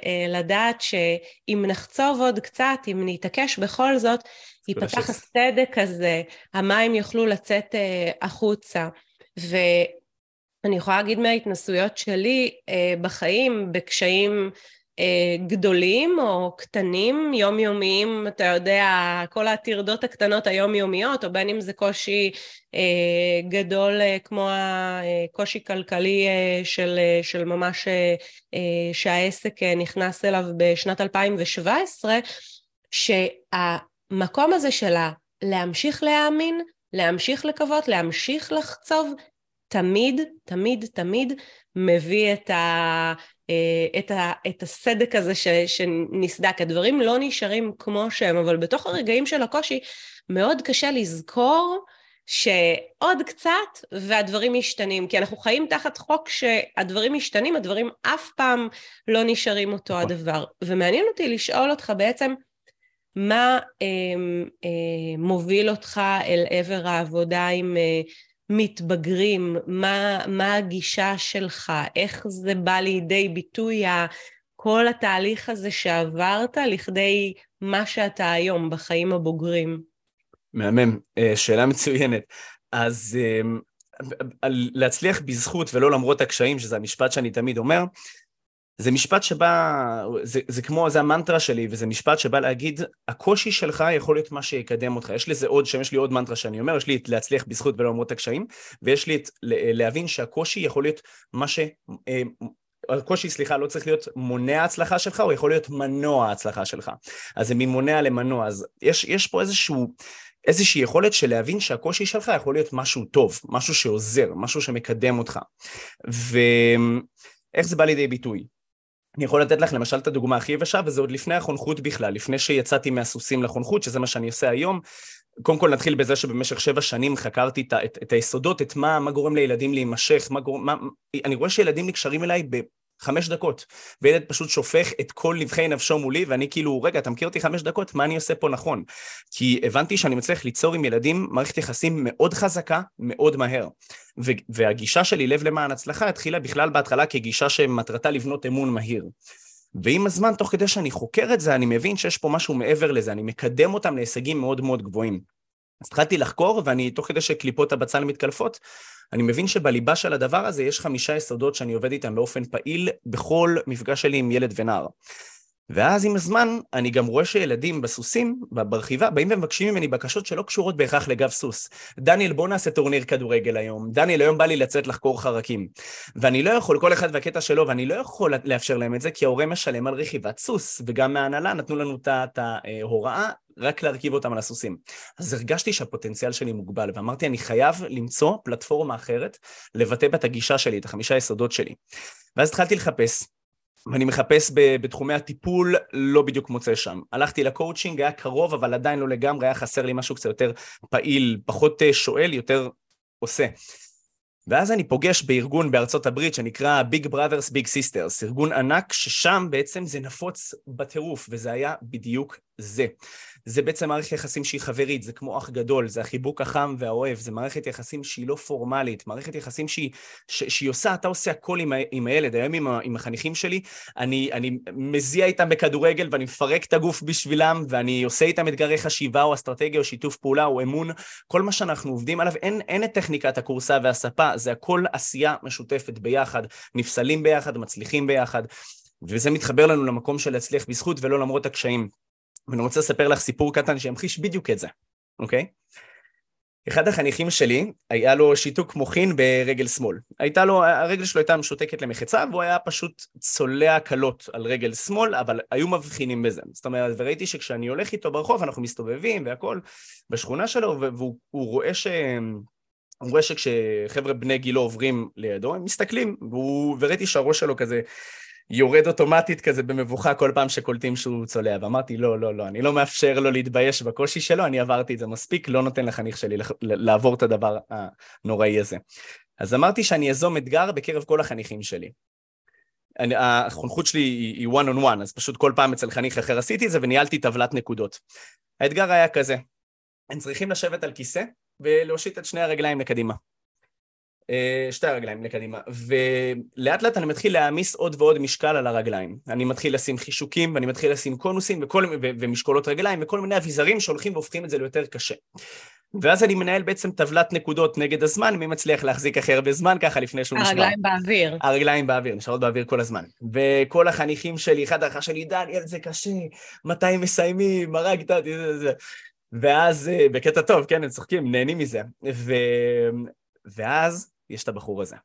אה, לדעת שאם נחצוב עוד קצת, אם נתעקש בכל זאת, ייפתח הסדק הזה, המים יוכלו לצאת אה, החוצה. ואני יכולה להגיד מההתנסויות שלי אה, בחיים, בקשיים גדולים או קטנים, יומיומיים, אתה יודע, כל הטרדות הקטנות היומיומיות, או בין אם זה קושי אה, גדול אה, כמו הקושי כלכלי של, של ממש שהעסק נכנס אליו בשנת 2017, שהמקום הזה שלה להמשיך להאמין, להמשיך לקוות, להמשיך לחצוב, תמיד, תמיד, תמיד מביא את, ה, אה, את, ה, את הסדק הזה ש, שנסדק. הדברים לא נשארים כמו שהם, אבל בתוך הרגעים של הקושי מאוד קשה לזכור שעוד קצת והדברים משתנים, כי אנחנו חיים תחת חוק שהדברים משתנים, הדברים אף פעם לא נשארים אותו נכון. הדבר. ומעניין אותי לשאול אותך בעצם, מה אה, אה, מוביל אותך אל עבר העבודה עם אה, מתבגרים, מה, מה הגישה שלך, איך זה בא לידי ביטוי, כל התהליך הזה שעברת לכדי מה שאתה היום בחיים הבוגרים. מהמם, אה, שאלה מצוינת. אז אה, להצליח בזכות ולא למרות הקשיים, שזה המשפט שאני תמיד אומר, זה משפט שבא, זה, זה כמו, זה המנטרה שלי, וזה משפט שבא להגיד, הקושי שלך יכול להיות מה שיקדם אותך. יש לזה עוד, שם יש לי עוד מנטרה שאני אומר, יש לי את להצליח בזכות ולא למרות הקשיים, ויש לי את להבין שהקושי יכול להיות מה ש... אה, הקושי, סליחה, לא צריך להיות מונע הצלחה שלך, הוא יכול להיות מנוע הצלחה שלך. אז זה ממונע למנוע. אז יש, יש פה איזשהו, איזושהי יכולת של להבין שהקושי שלך יכול להיות משהו טוב, משהו שעוזר, משהו שמקדם אותך. ואיך זה בא לידי ביטוי? אני יכול לתת לך למשל את הדוגמה הכי יבשה, וזה עוד לפני החונכות בכלל, לפני שיצאתי מהסוסים לחונכות, שזה מה שאני עושה היום. קודם כל נתחיל בזה שבמשך שבע שנים חקרתי את, את, את היסודות, את מה, מה גורם לילדים להימשך, מה גורם, מה, אני רואה שילדים נקשרים אליי חמש דקות, וילד פשוט שופך את כל נבחי נפשו מולי, ואני כאילו, רגע, אתה מכיר אותי חמש דקות? מה אני עושה פה נכון? כי הבנתי שאני מצליח ליצור עם ילדים מערכת יחסים מאוד חזקה, מאוד מהר. והגישה שלי, לב למען הצלחה, התחילה בכלל בהתחלה כגישה שמטרתה לבנות אמון מהיר. ועם הזמן, תוך כדי שאני חוקר את זה, אני מבין שיש פה משהו מעבר לזה, אני מקדם אותם להישגים מאוד מאוד גבוהים. אז התחלתי לחקור, ואני, תוך כדי שקליפות הבצל מתקלפות, אני מבין שבליבה של הדבר הזה יש חמישה יסודות שאני עובד איתם באופן פעיל בכל מפגש שלי עם ילד ונער. ואז עם הזמן אני גם רואה שילדים בסוסים, ברכיבה, באים ומבקשים ממני בקשות שלא קשורות בהכרח לגב סוס. דניאל, בוא נעשה טורניר כדורגל היום. דניאל, היום בא לי לצאת לחקור חרקים. ואני לא יכול, כל אחד והקטע שלו, ואני לא יכול לאפשר להם את זה, כי ההורה משלם על רכיבת סוס, וגם מההנהלה נתנו לנו את ההוראה רק להרכיב אותם על הסוסים. אז הרגשתי שהפוטנציאל שלי מוגבל, ואמרתי, אני חייב למצוא פלטפורמה אחרת, לבטא בה את הגישה שלי, את החמישה יסודות שלי. ואז התחלתי לחפש, ואני מחפש בתחומי הטיפול, לא בדיוק מוצא שם. הלכתי לקואוצ'ינג, היה קרוב, אבל עדיין לא לגמרי, היה חסר לי משהו קצת יותר פעיל, פחות אה, שואל, יותר עושה. ואז אני פוגש בארגון בארצות הברית שנקרא Big Brothers Big Sisters, ארגון ענק ששם בעצם זה נפוץ בטירוף, וזה היה בדיוק זה. זה בעצם מערכת יחסים שהיא חברית, זה כמו אח גדול, זה החיבוק החם והאוהב, זה מערכת יחסים שהיא לא פורמלית, מערכת יחסים שהיא, ש, שהיא עושה, אתה עושה הכל עם, עם הילד, היום עם, עם החניכים שלי, אני, אני מזיע איתם בכדורגל ואני מפרק את הגוף בשבילם, ואני עושה איתם אתגרי חשיבה או אסטרטגיה או שיתוף פעולה או אמון, כל מה שאנחנו עובדים עליו, אין, אין את טכניקת הכורסה והספה, זה הכל עשייה משותפת ביחד, נפסלים ביחד, מצליחים ביחד. וזה מתחבר לנו למקום של להצליח בזכות ולא למרות הקשיים. ואני רוצה לספר לך סיפור קטן שימחיש בדיוק את זה, אוקיי? אחד החניכים שלי, היה לו שיתוק מוחין ברגל שמאל. הייתה לו, הרגל שלו הייתה משותקת למחצה, והוא היה פשוט צולע קלות על רגל שמאל, אבל היו מבחינים בזה. זאת אומרת, וראיתי שכשאני הולך איתו ברחוב, אנחנו מסתובבים והכול בשכונה שלו, והוא רואה ש... הוא רואה שכשחבר'ה בני גילו עוברים לידו, הם מסתכלים, והוא, וראיתי שהראש שלו כזה יורד אוטומטית כזה במבוכה כל פעם שקולטים שהוא צולע. ואמרתי, לא, לא, לא, אני לא מאפשר לו להתבייש בקושי שלו, אני עברתי את זה מספיק, לא נותן לחניך שלי לעבור את הדבר הנוראי הזה. אז אמרתי שאני אזום אתגר בקרב כל החניכים שלי. אני, החונכות שלי היא, one on one, אז פשוט כל פעם אצל חניך אחר עשיתי את זה וניהלתי טבלת נקודות. האתגר היה כזה, הם צריכים לשבת על כיסא ולהושיט את שני הרגליים לקדימה. אה, שתי הרגליים לקדימה, ולאט לאט אני מתחיל להעמיס עוד ועוד משקל על הרגליים. אני מתחיל לשים חישוקים, ואני מתחיל לשים קונוסים וכל, ו, ומשקולות רגליים, וכל מיני אביזרים שהולכים והופכים את זה ליותר קשה. ואז אני מנהל בעצם טבלת נקודות נגד הזמן, מי מצליח להחזיק הכי הרבה זמן ככה לפני שהוא נשמע. הרגליים באוויר. הרגליים באוויר, נשארות באוויר כל הזמן. וכל החניכים שלי, אחד האחר שלי, דניאל, זה קשה, מתי מסיימים, הרגת אותי, זה זה. ואז, אה, בקטע טוב, כן, הם צוחקים, נהנים מזה. ו... ואז יש את הבחור הזה.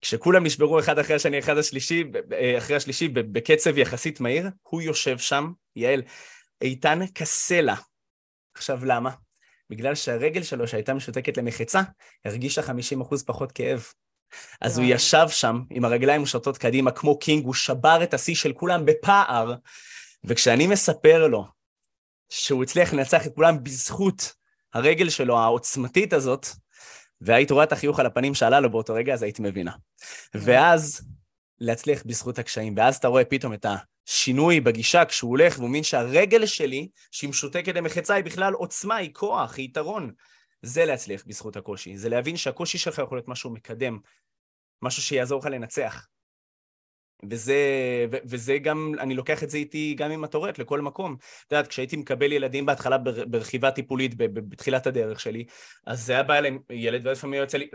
כשכולם נשברו אחד אחרי השני, אחד השלישי, אה, אחרי השלישי, בקצב יחסית מהיר, הוא יושב שם, יעל, איתן כסלע. עכשיו, למה? בגלל שהרגל שלו, שהייתה משותקת למחצה, הרגישה 50% פחות כאב. אז הוא ישב שם עם הרגליים מושטות קדימה כמו קינג, הוא שבר את השיא של כולם בפער, וכשאני מספר לו שהוא הצליח לנצח את כולם בזכות הרגל שלו העוצמתית הזאת, והיית רואה את החיוך על הפנים שעלה לו באותו רגע, אז היית מבינה. ואז להצליח בזכות הקשיים, ואז אתה רואה פתאום את השינוי בגישה כשהוא הולך והוא מבין שהרגל שלי, שהיא משותקת למחצה, היא בכלל עוצמה, היא כוח, היא יתרון. זה להצליח בזכות הקושי, זה להבין שהקושי שלך יכול להיות משהו מקדם, משהו שיעזור לך לנצח. וזה, ו, וזה גם, אני לוקח את זה איתי גם עם הטורט לכל מקום. את יודעת, כשהייתי מקבל ילדים בהתחלה ברכיבה טיפולית בתחילת הדרך שלי, אז זה היה בא אליהם ילד, ולפעמים יוצא לי,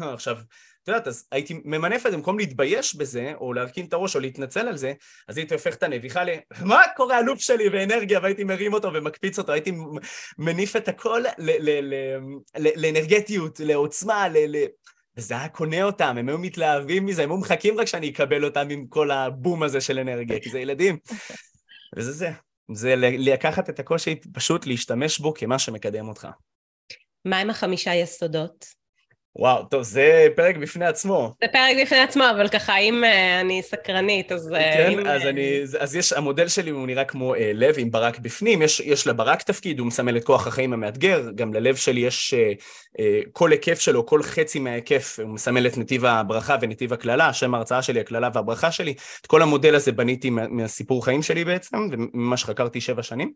עכשיו, את יודעת, אז הייתי ממנף את זה, במקום להתבייש בזה, או להרכין את הראש, או להתנצל על זה, אז הייתי הופך את הנביחה ל... מה קורה הלופ שלי באנרגיה, והייתי מרים אותו ומקפיץ אותו, הייתי מניף את הכל לאנרגטיות, לעוצמה, ל... וזה היה קונה אותם, הם היו מתלהבים מזה, הם היו מחכים רק שאני אקבל אותם עם כל הבום הזה של אנרגיה, כי זה ילדים. (laughs) וזה זה, זה לקחת את הקושי, פשוט להשתמש בו כמה שמקדם אותך. מה עם החמישה יסודות? וואו, טוב, זה פרק בפני עצמו. זה פרק בפני עצמו, אבל ככה, אם uh, אני סקרנית, אז... Uh, כן, אם, אז uh... אני, אז יש, המודל שלי הוא נראה כמו uh, לב עם ברק בפנים, יש, יש לברק תפקיד, הוא מסמל את כוח החיים המאתגר, גם ללב שלי יש uh, uh, כל היקף שלו, כל חצי מההיקף, הוא מסמל את נתיב הברכה ונתיב הקללה, שם ההרצאה שלי, הקללה והברכה שלי, את כל המודל הזה בניתי מה, מהסיפור חיים שלי בעצם, וממה שחקרתי שבע שנים.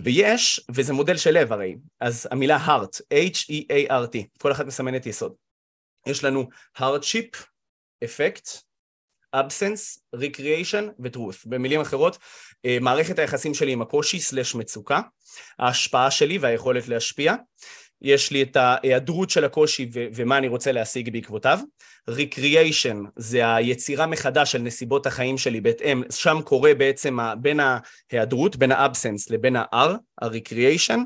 ויש, וזה מודל של לב הרי, אז המילה heart, H-E-A-R-T, כל אחת מסמנת יסוד. יש לנו hardship, אפקט, absence, recreation ו-truth. במילים אחרות, אה, מערכת היחסים שלי עם הקושי סלש מצוקה, ההשפעה שלי והיכולת להשפיע, יש לי את ההיעדרות של הקושי ו- ומה אני רוצה להשיג בעקבותיו. recreation זה היצירה מחדש של נסיבות החיים שלי בהתאם, שם קורה בעצם בין ההיעדרות, בין האבסנס לבין ה-R, ה-recreation.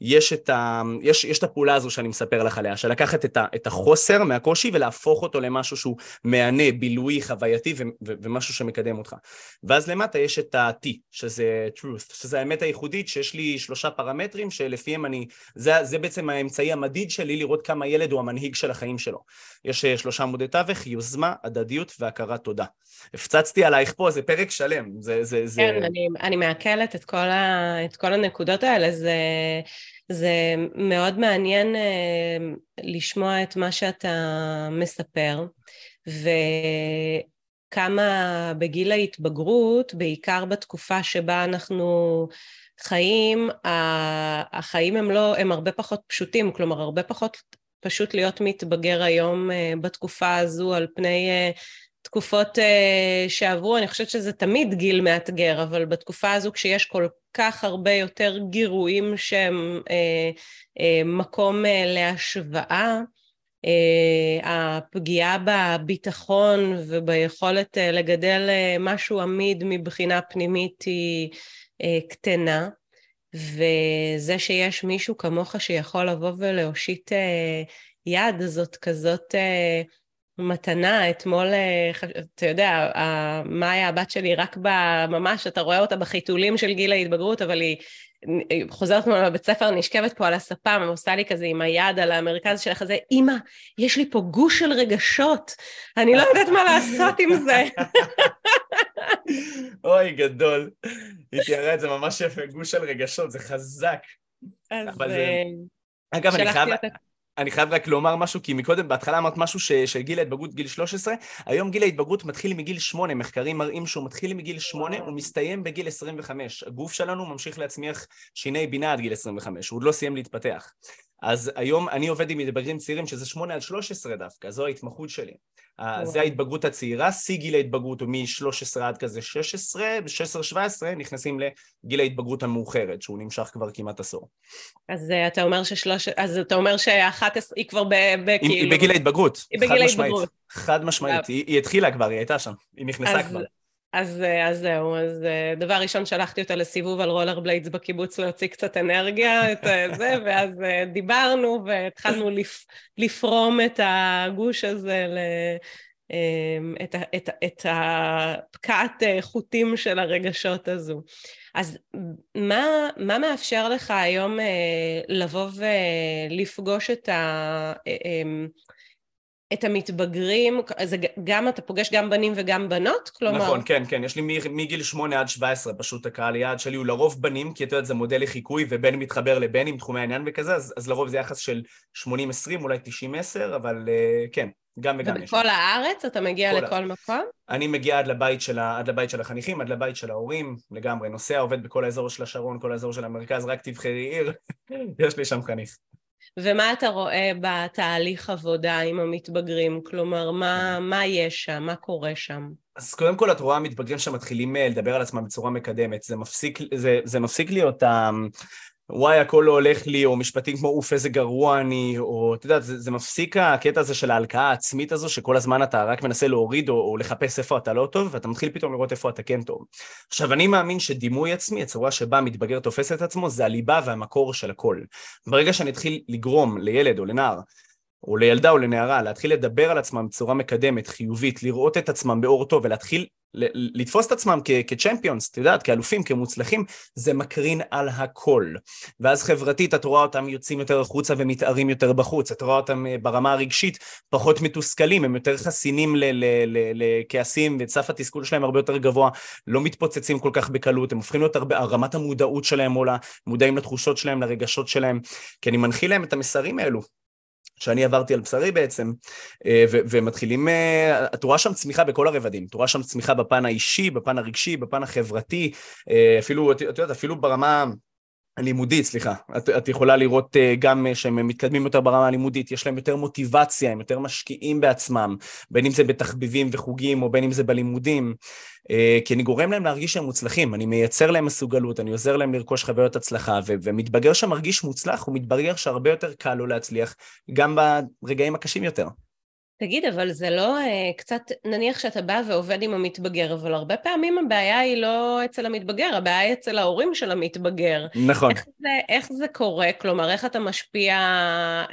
יש את, ה, יש, יש את הפעולה הזו שאני מספר לך עליה, של לקחת את, ה, את החוסר מהקושי ולהפוך אותו למשהו שהוא מהנה, בילוי, חווייתי ו, ו, ומשהו שמקדם אותך. ואז למטה יש את ה-T, שזה truth, שזה האמת הייחודית, שיש לי שלושה פרמטרים שלפיהם אני, זה, זה בעצם האמצעי המדיד שלי לראות כמה ילד הוא המנהיג של החיים שלו. יש אה, שלושה עמודי תווך, יוזמה, הדדיות והכרת תודה. הפצצתי עלייך פה, זה פרק שלם. זה, זה, זה... כן, אני, אני מעכלת את כל, ה, את כל הנקודות האלה, זה... זה מאוד מעניין אה, לשמוע את מה שאתה מספר, וכמה בגיל ההתבגרות, בעיקר בתקופה שבה אנחנו חיים, החיים הם לא, הם הרבה פחות פשוטים, כלומר הרבה פחות פשוט להיות מתבגר היום אה, בתקופה הזו על פני אה, תקופות uh, שעברו, אני חושבת שזה תמיד גיל מאתגר, אבל בתקופה הזו כשיש כל כך הרבה יותר גירויים שהם uh, uh, מקום להשוואה, הפגיעה בביטחון וביכולת לגדל משהו עמיד מבחינה פנימית היא קטנה, וזה שיש מישהו כמוך שיכול לבוא ולהושיט יד, זאת כזאת... מתנה, אתמול, אה, אתה יודע, מאיה הבת שלי רק ממש, אתה רואה אותה בחיתולים של גיל ההתבגרות, אבל היא חוזרת ממנו לבית ספר, נשכבת פה על הספה, ועושה לי כזה עם היד על המרכז של החזה, אמא, יש לי פה גוש של רגשות, אני לא יודעת מה לעשות עם זה. (laughs) אוי, גדול. היא תיארה את זה ממש יפה, גוש של רגשות, זה חזק. אז... אה, אגב, אני חייב... אני חייב רק לומר משהו, כי מקודם, בהתחלה אמרת משהו ש, של גיל ההתבגרות גיל 13, היום גיל ההתבגרות מתחיל מגיל 8, מחקרים מראים שהוא מתחיל מגיל 8, הוא מסתיים בגיל 25. הגוף שלנו ממשיך להצמיח שיני בינה עד גיל 25, הוא עוד לא סיים להתפתח. אז היום אני עובד עם מתבגרים צעירים שזה 8 עד 13 דווקא, זו ההתמחות שלי. זה ההתבגרות הצעירה, שיא גיל ההתבגרות הוא מ-13 עד כזה 16, ב-16-17 נכנסים לגיל ההתבגרות המאוחרת, שהוא נמשך כבר כמעט עשור. אז אה, אתה אומר ששלוש... אז אתה אומר שאחת היא כבר. היא בגיל ההתבגרות, היא בגיל ההתבגרות. חד משמעית, היא, היא התחילה כבר, היא הייתה שם, היא נכנסה אז, כבר. אז, אה, אז זהו, אז אה, דבר ראשון שלחתי אותה לסיבוב על רולר בליידס בקיבוץ להוציא קצת אנרגיה, את אה, זה, (laughs) ואז דיברנו והתחלנו לפ, לפרום את הגוש הזה, ל, את, את, את הפקעת חוטים של הרגשות הזו. אז מה, מה מאפשר לך היום לבוא ולפגוש את ה... את המתבגרים, זה גם אתה פוגש גם בנים וגם בנות? כלומר... נכון, כן, כן, יש לי מגיל 8 עד 17 פשוט הקהל יעד שלי הוא לרוב בנים, כי את יודעת זה מודל לחיקוי ובן מתחבר לבן עם תחומי העניין וכזה, אז, אז לרוב זה יחס של 80-20, אולי 90-10, אבל uh, כן, גם וגם יש. ובכל הארץ אתה מגיע לכל הארץ. מקום? אני מגיע עד לבית, של ה, עד לבית של החניכים, עד לבית של ההורים, לגמרי, נוסע, עובד בכל האזור של השרון, כל האזור של המרכז, רק תבחרי עיר, (laughs) יש לי שם חניך. ומה אתה רואה בתהליך עבודה עם המתבגרים? כלומר, מה, מה יש שם? מה קורה שם? אז קודם כל את רואה מתבגרים שמתחילים אה, לדבר על עצמם בצורה מקדמת. זה מפסיק, זה, זה מפסיק להיות וואי הכל לא הולך לי, או משפטים כמו אוף איזה גרוע אני, או אתה יודע, זה, זה מפסיק הקטע הזה של ההלקאה העצמית הזו, שכל הזמן אתה רק מנסה להוריד או, או לחפש איפה אתה לא טוב, ואתה מתחיל פתאום לראות איפה אתה כן טוב. עכשיו אני מאמין שדימוי עצמי, הצורה שבה מתבגר תופס את עצמו, זה הליבה והמקור של הכל. ברגע שאני אתחיל לגרום לילד או לנער או לילדה או לנערה, להתחיל לדבר על עצמם בצורה מקדמת, חיובית, לראות את עצמם באור טוב ולהתחיל לתפוס את עצמם כצ'מפיונס, את יודעת, כאלופים, כמוצלחים, זה מקרין על הכל. ואז חברתית, את רואה אותם יוצאים יותר החוצה ומתארים יותר בחוץ, את רואה אותם אה, ברמה הרגשית פחות מתוסכלים, הם יותר חסינים לכעסים, ואת סף התסכול שלהם הרבה יותר גבוה, לא מתפוצצים כל כך בקלות, הם הופכים להיות הרבה, רמת המודעות שלהם עולה, מודעים לתחושות שלהם, לרגשות שלהם, כי אני מנחיל להם את המסרים האלו. שאני עברתי על בשרי בעצם, אה, ו- ומתחילים, אה, את רואה שם צמיחה בכל הרבדים, את רואה שם צמיחה בפן האישי, בפן הרגשי, בפן החברתי, אה, אפילו, את יודעת, אפילו ברמה הלימודית, סליחה. את, את יכולה לראות uh, גם uh, שהם מתקדמים יותר ברמה הלימודית, יש להם יותר מוטיבציה, הם יותר משקיעים בעצמם, בין אם זה בתחביבים וחוגים או בין אם זה בלימודים, uh, כי אני גורם להם להרגיש שהם מוצלחים, אני מייצר להם מסוגלות, אני עוזר להם לרכוש חוויות הצלחה, ו- ומתבגר שמרגיש מוצלח, הוא מתבגר שהרבה יותר קל לו להצליח, גם ברגעים הקשים יותר. תגיד, אבל זה לא אה, קצת, נניח שאתה בא ועובד עם המתבגר, אבל הרבה פעמים הבעיה היא לא אצל המתבגר, הבעיה היא אצל ההורים של המתבגר. נכון. איך זה, איך זה קורה? כלומר, איך אתה משפיע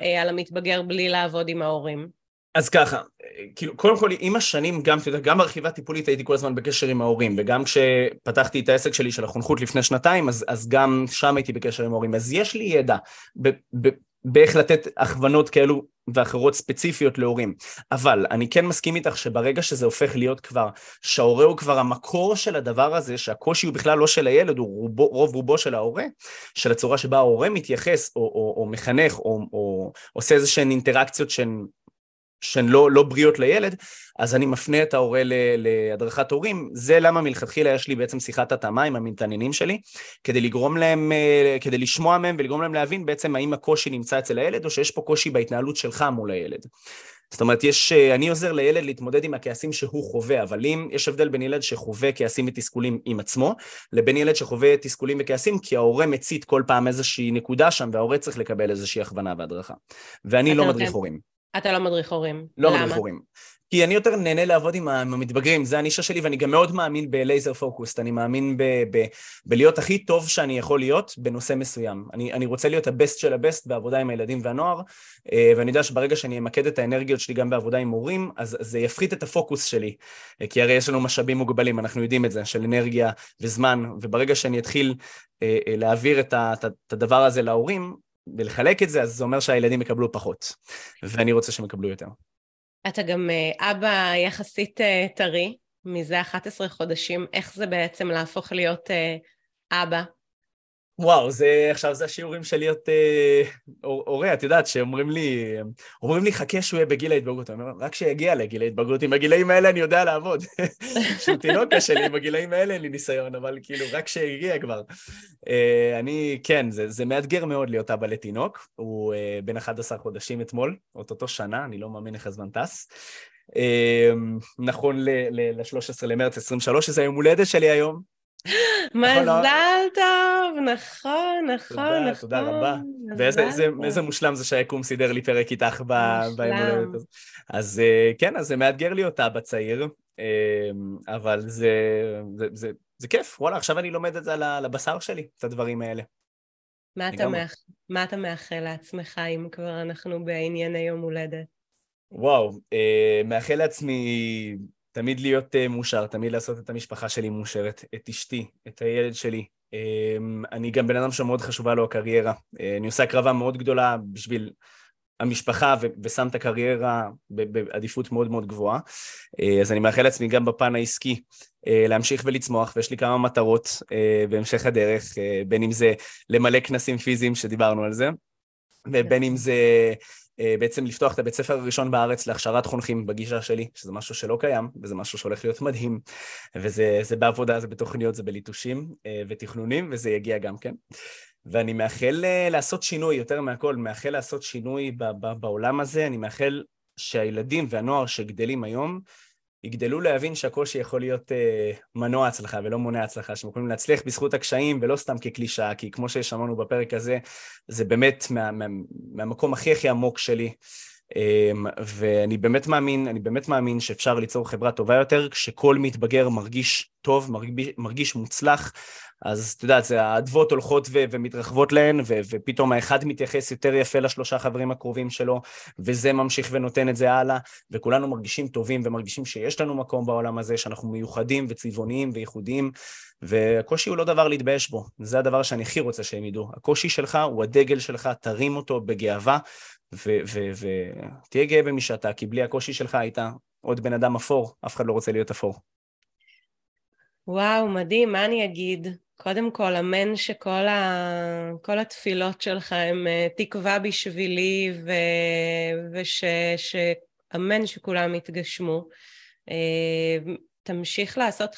אה, על המתבגר בלי לעבוד עם ההורים? אז ככה, כאילו, קודם כל, עם השנים, גם, אתה יודע, גם ברכיבה טיפולית הייתי כל הזמן בקשר עם ההורים, וגם כשפתחתי את העסק שלי של החונכות לפני שנתיים, אז, אז גם שם הייתי בקשר עם ההורים. אז יש לי ידע ב, ב, באיך לתת הכוונות כאלו ואחרות ספציפיות להורים. אבל אני כן מסכים איתך שברגע שזה הופך להיות כבר, שההורה הוא כבר המקור של הדבר הזה, שהקושי הוא בכלל לא של הילד, הוא רובו, רוב רובו של ההורה, של הצורה שבה ההורה מתייחס או, או, או מחנך או, או עושה איזה שהן אינטראקציות שהן שהן לא, לא בריאות לילד, אז אני מפנה את ההורה להדרכת הורים. זה למה מלכתחילה יש לי בעצם שיחת התאמה עם המתעניינים שלי, כדי לגרום להם, אה, כדי לשמוע מהם ולגרום להם להבין בעצם האם הקושי נמצא אצל הילד, או שיש פה קושי בהתנהלות שלך מול הילד. זאת אומרת, יש, אה, אני עוזר לילד להתמודד עם הכעסים שהוא חווה, אבל אם יש הבדל בין ילד שחווה כעסים ותסכולים עם עצמו, לבין ילד שחווה תסכולים וכעסים כי ההורה מצית כל פעם איזושהי נקודה שם, וההורה צריך לקבל איזושהי הכוונה והדרכה. ואני לא מדריך הורים. אתה לא מדריך הורים. לא למה? מדריך הורים. כי אני יותר נהנה לעבוד עם המתבגרים, זה הנישה שלי, ואני גם מאוד מאמין בלייזר פוקוסט, אני מאמין ב- ב- בלהיות הכי טוב שאני יכול להיות בנושא מסוים. אני, אני רוצה להיות הבסט של הבסט בעבודה עם הילדים והנוער, אה, ואני יודע שברגע שאני אמקד את האנרגיות שלי גם בעבודה עם מורים, אז זה יפחית את הפוקוס שלי, אה, כי הרי יש לנו משאבים מוגבלים, אנחנו יודעים את זה, של אנרגיה וזמן, וברגע שאני אתחיל אה, להעביר את הדבר הזה להורים, ולחלק את זה, אז זה אומר שהילדים יקבלו פחות, ואני רוצה שהם יקבלו יותר. אתה גם אה, אבא יחסית אה, טרי, מזה 11 חודשים, איך זה בעצם להפוך להיות אה, אבא? וואו, זה עכשיו זה השיעורים של להיות אה, הורה, את יודעת, שאומרים לי, אומרים לי חכה שהוא יהיה בגיל ההתבגרות, אני אומר, רק שיגיע לגיל ההתבגרות, עם הגילאים האלה אני יודע לעבוד. (laughs) שהוא תינוק קשה לי, עם הגילאים האלה אין לי ניסיון, אבל כאילו, רק שיגיע כבר. אה, אני, כן, זה, זה מאתגר מאוד להיות אבא לתינוק, הוא אה, בן 11 חודשים אתמול, אוטוטו שנה, אני לא מאמין איך הזמן טס. אה, נכון ל-13 למרץ 23, שזה היום הולדת שלי היום? (laughs) מזל טוב, נכון, נכון, נכון. תודה רבה. ואיזה מושלם זה שהיקום סידר לי פרק איתך ביום הולדת הזה. אז אה, כן, אז זה מאתגר לי אותה בצעיר, אה, אבל זה כיף, וואלה, עכשיו אני לומד את זה על הבשר שלי, את הדברים האלה. מה אתה מאחל לעצמך, אם כבר אנחנו בעניין היום הולדת? וואו, אה, מאחל לעצמי תמיד להיות uh, מאושר, תמיד לעשות את המשפחה שלי מאושרת, את אשתי, את הילד שלי. Um, אני גם בן אדם שמאוד חשובה לו הקריירה. Uh, אני עושה הקרבה מאוד גדולה בשביל המשפחה ו- ושם את הקריירה בעדיפות מאוד מאוד גבוהה. Uh, אז אני מאחל לעצמי גם בפן העסקי להמשיך ולצמוח, ויש לי כמה מטרות בהמשך הדרך, בין אם זה למלא כנסים פיזיים שדיברנו על זה, ובין אם זה... אה, בעצם לפתוח את הבית ספר הראשון בארץ להכשרת חונכים בגישה שלי, שזה משהו שלא קיים, וזה משהו שהולך להיות מדהים, וזה בעבודה, זה בתוכניות, זה בליטושים אה, ותכנונים, וזה יגיע גם כן. ואני מאחל אה, לעשות שינוי, יותר מהכל, מאחל לעשות שינוי בעולם הזה, אני מאחל שהילדים והנוער שגדלים היום, יגדלו להבין שהקושי יכול להיות uh, מנוע הצלחה ולא מונע הצלחה, שהם יכולים להצליח בזכות הקשיים ולא סתם כקלישאה, כי כמו ששמענו בפרק הזה, זה באמת מה, מה, מהמקום הכי הכי עמוק שלי. Um, ואני באמת מאמין, אני באמת מאמין שאפשר ליצור חברה טובה יותר כשכל מתבגר מרגיש טוב, מרגיש, מרגיש מוצלח, אז את יודעת, האדוות הולכות ו- ומתרחבות להן, ו- ופתאום האחד מתייחס יותר יפה לשלושה חברים הקרובים שלו, וזה ממשיך ונותן את זה הלאה, וכולנו מרגישים טובים ומרגישים שיש לנו מקום בעולם הזה, שאנחנו מיוחדים וצבעוניים וייחודיים, והקושי הוא לא דבר להתבייש בו, זה הדבר שאני הכי רוצה שהם ידעו. הקושי שלך הוא הדגל שלך, תרים אותו בגאווה, ותהיה גאה במי שאתה, כי בלי הקושי שלך היית עוד בן אדם אפור, אף אחד לא רוצה להיות אפור. וואו, מדהים, מה אני אגיד? קודם כל, אמן שכל ה... התפילות שלך הם אה, תקווה בשבילי, ו... ושאמן ש... שכולם יתגשמו. אה, תמשיך לעשות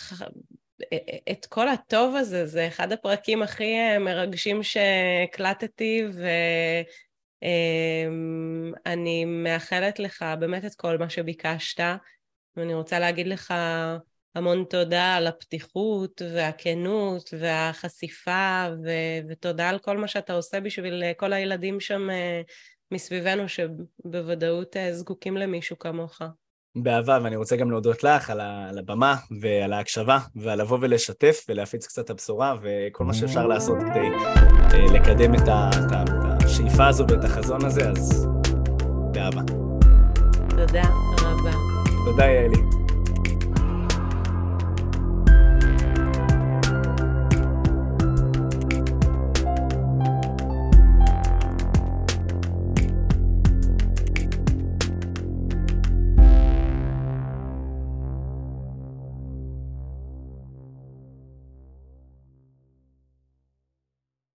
את כל הטוב הזה, זה אחד הפרקים הכי מרגשים שהקלטתי, ואני מאחלת לך באמת את כל מה שביקשת, ואני רוצה להגיד לך המון תודה על הפתיחות והכנות והחשיפה, ו- ותודה על כל מה שאתה עושה בשביל כל הילדים שם מסביבנו, שבוודאות זקוקים למישהו כמוך. באהבה, ואני רוצה גם להודות לך על, הבמה ועל ההקשבה, ועל לבוא ולשתף ולהפיץ קצת את הבשורה וכל מה שאפשר לעשות כדי אה, לקדם את, השאיפה הזו ואת החזון הזה, אז באהבה. תודה רבה. תודה, יעלי.